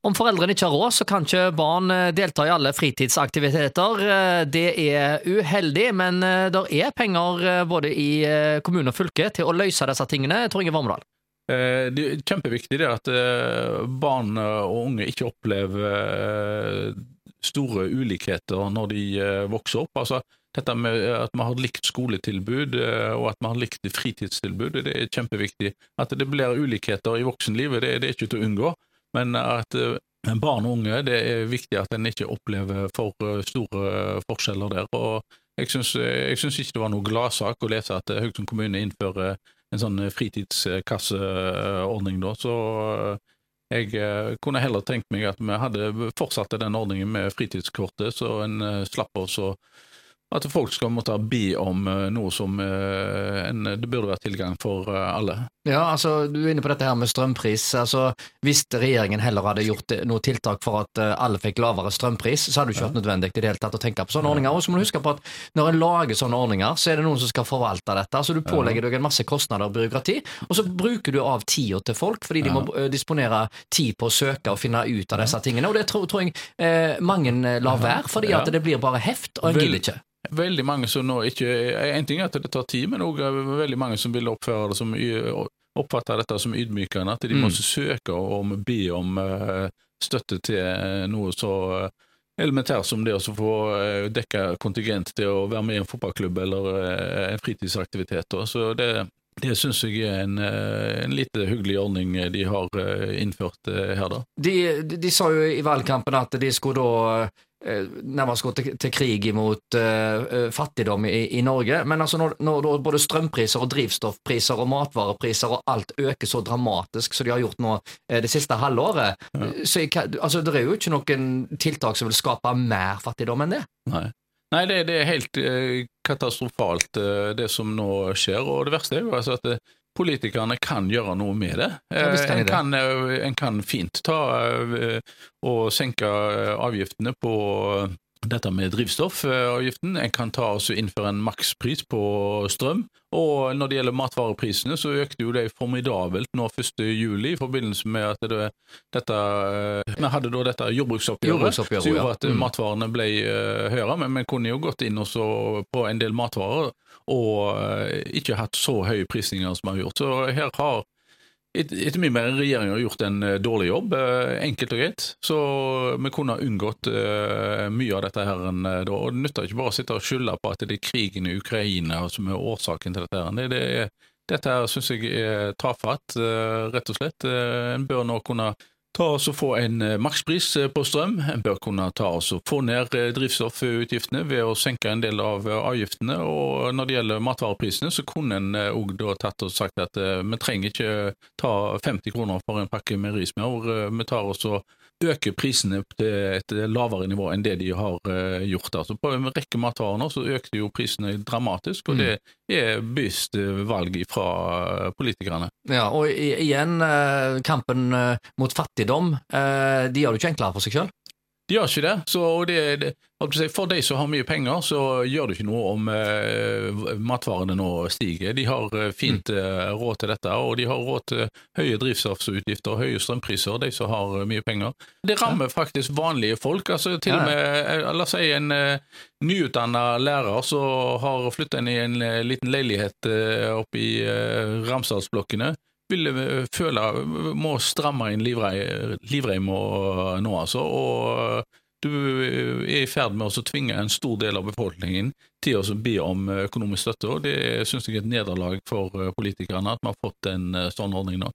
Om foreldrene ikke har råd, så kan ikke barn eh, delta i alle fritidsaktiviteter. Eh, det er uheldig, men eh, det er penger både i kommune og fylke til å løse disse tingene. Tor Inge Vormedal. Det er kjempeviktig det at barn og unge ikke opplever store ulikheter når de vokser opp. Altså, dette med at vi har likt skoletilbud og at vi har likt fritidstilbud, det er kjempeviktig. At det blir ulikheter i voksenlivet, det, er ikke til å unngå. Men at eh, barn og unge, det er viktig at en ikke opplever for eh, store forskjeller der. og Jeg syns, ikke det var noe gladsak å lese at Haugesund kommune innfører en sånn fritidskasseordning da, så jeg kunne heller tenkt meg at vi hadde fortsatt den ordningen med fritidskortet, så en slapp oss å at folk skal måtte be om eh, noe som eh, en, det burde vært tilgang for eh, alle. Ja, altså Du er inne på dette her med strømpris. altså Hvis regjeringen heller hadde gjort noe tiltak for at alle fikk lavere strømpris, så hadde det ikke vært nødvendig i det hele tatt å tenke på sånne ordninger. Og så må du huske på at når en lager sånne ordninger, så er det noen som skal forvalte dette. altså Du pålegger deg en masse kostnader og byråkrati, og så bruker du av tida til folk fordi de må disponere tid på å søke og finne ut av disse tingene. Og det tror, tror jeg eh, mange lar være, fordi at det blir bare heft, og en gidder ikke veldig mange som nå ikke En ting er at det tar tid, men òg veldig mange som vil oppføre det som oppfatter dette som ydmykende. At de mm. må søke og be om uh, støtte til noe så uh, elementært som det å få dekka kontingent til å være med i en fotballklubb eller en fritidsaktivitet. Så det, det syns jeg er en, en lite hyggelig ordning de har innført her, da. De, de, de sa jo i valgkampen at de skulle da Eh, nærmest gå til, til krig imot uh, fattigdom i, i, Norge. Men altså når, når, både strømpriser og drivstoffpriser og matvarepriser og alt øker så dramatisk som de har gjort nå det siste halvåret, ja. så altså, det er jo ikke noen tiltak som vil skape mer fattigdom enn det. Nei. Nei, det, det, er helt uh, katastrofalt, det som nå skjer. Og det verste er jo altså at politikerne kan gjøre noe med det. Ja, en, kan, eh, en, kan, fint ta eh, og senke avgiftene på dette med drivstoffavgiften. En kan ta og innføre en makspris på strøm. Og når det gjelder matvareprisene, så økte jo de formidabelt nå 1. juli i forbindelse med at det, dette eh, Vi hadde da dette jordbruksoppgjøret, jordbruksoppgjøret som gjorde at ja. mm. matvarene ble høyere. Men vi kunne jo gått inn også på en del matvarer og eh, ikke hatt så høye prisninger som vi har gjort. Så her har etter min mening regjeringen har gjort en eh, dårlig jobb, eh, enkelt og greit. Så vi kunne ha unngått mye av dette. her. Da. Og Det nytter ikke bare å sitte og skylde på at det er krigen i Ukraina som er årsaken til dette. her. Det, det, dette her syns jeg er tafatt, rett og slett. En bør nå kunne ta og få en eh, makspris eh, på strøm. En bør kunne ta og få ned eh, drivstoffutgiftene ved å senke en del av avgiftene. Og når det gjelder matvareprisene, så kunne en òg tatt og sagt at vi trenger ikke ta 50 kroner for en pakke med rismør. Vi tar oss og øker prisene til et lavere nivå enn det de har uh, gjort. Altså, på en rekke matvarer nå så økte jo prisene dramatisk, og mm. det er bevisst valg fra politikerne. Ja, og igjen, kampen mot fattigdom, de gjør det ikke enklere for seg sjøl? De gjør ikke det. Så det, det, for de som har mye penger, så gjør det ikke noe om eh, matvarene nå stiger. De har eh, fint mm. eh, råd til dette, og de har råd til høye drivstoffutgifter og høye strømpriser, de som har eh, mye penger. Det rammer faktisk vanlige folk. altså til og med, eh, La oss si en uh, nyutdanna lærer som har flytta inn i en liten leilighet oppe i Ramsdalsblokkene vil føle må stramme inn livreima nå, altså. Og du er i ferd med å tvinge en stor del av befolkningen til å be om økonomisk støtte. og Det syns jeg er et nederlag for politikerne, at vi har fått en sånn ordning nå.